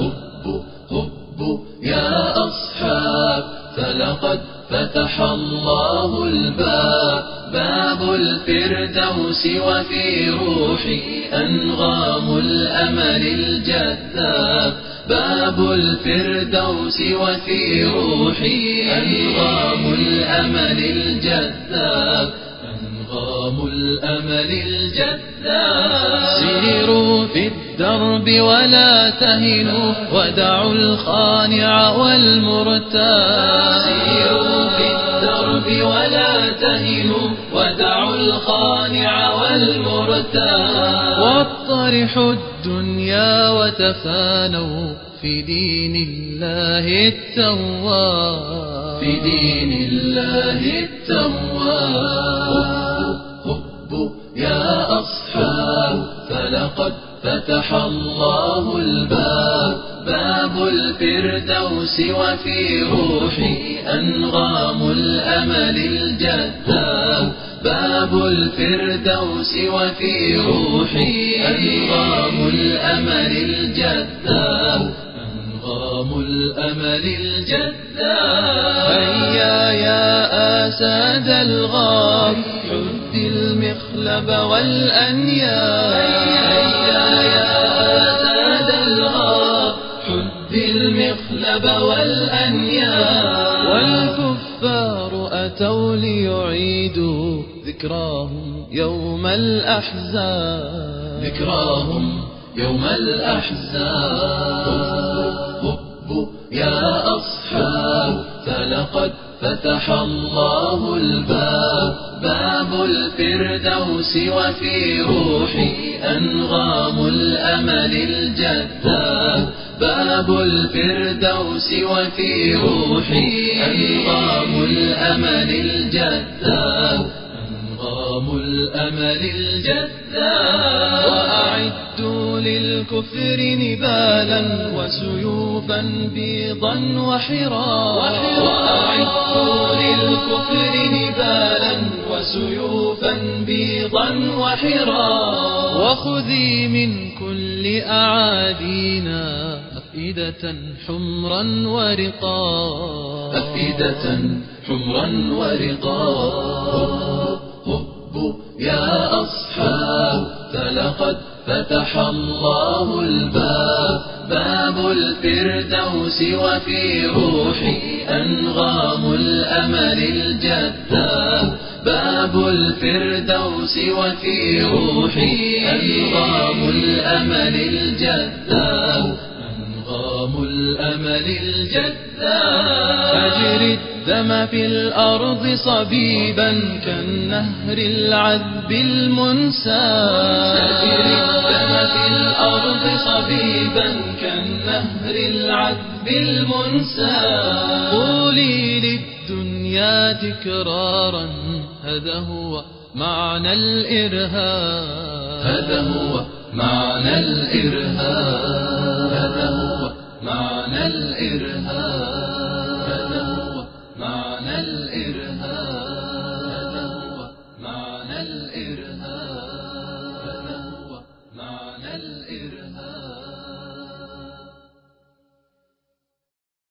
هبوا هبوا يا أصحاب فلقد فتح الله الباب باب الفردوس وفي روحي أنغام الأمل الجذاب باب الفردوس وفي روحي أنغام الأمل الجذاب. أنغام الأمل الجذاب. سيروا في الدرب ولا تهنوا ودعوا الخانع والمرتاب. سيروا في الدرب ولا تهنوا ودعوا الخانع والمرتاب. واطرحوا الدنيا وتفانوا في دين الله التواب. في دين الله التواب. فلقد فتح الله الباب باب الفردوس وفي روحي أنغام الأمل الجذاب باب الفردوس وفي روحي أنغام الأمل الجذاب أنغام الأمل الجذاب. هيا يا أساد الغاب. المخلب والأنياب هيا يا أساد الغاب حد المخلب والأنياب والكفار أتوا ليعيدوا ذكراهم يوم الأحزاب ذكراهم يوم الأحزاب. هبوا يا أصحاب فلقد فتح الله الباب باب الفردوس وفي روحي أنغام الأمل الجذاب باب الفردوس وفي روحي أنغام الأمل الجذاب أنغام الأمل الجذاب للكفر نبالا وسيوفا بيضا وحرا وأعدوا للكفر نبالا وسيوفا بيضا وحرا وخذي من كل أعادينا أفئدة حمرا ورقا أفئدة حمرا ورقا فتح الله الباب باب الفردوس وفي روحي أنغام الأمل الجذاب. باب الفردوس وفي روحي أنغام الأمل الجذاب. أنغام الأمل الجذاب. أجري الدم في الأرض صبيبا كالنهر العذب المنساب. أجري الأرض صبيبا كالنهر العذب المنساب قولي للدنيا تكرارا هذا هو معنى الإرهاب. هذا هو معنى الإرهاب. هذا هو معنى الإرهاب.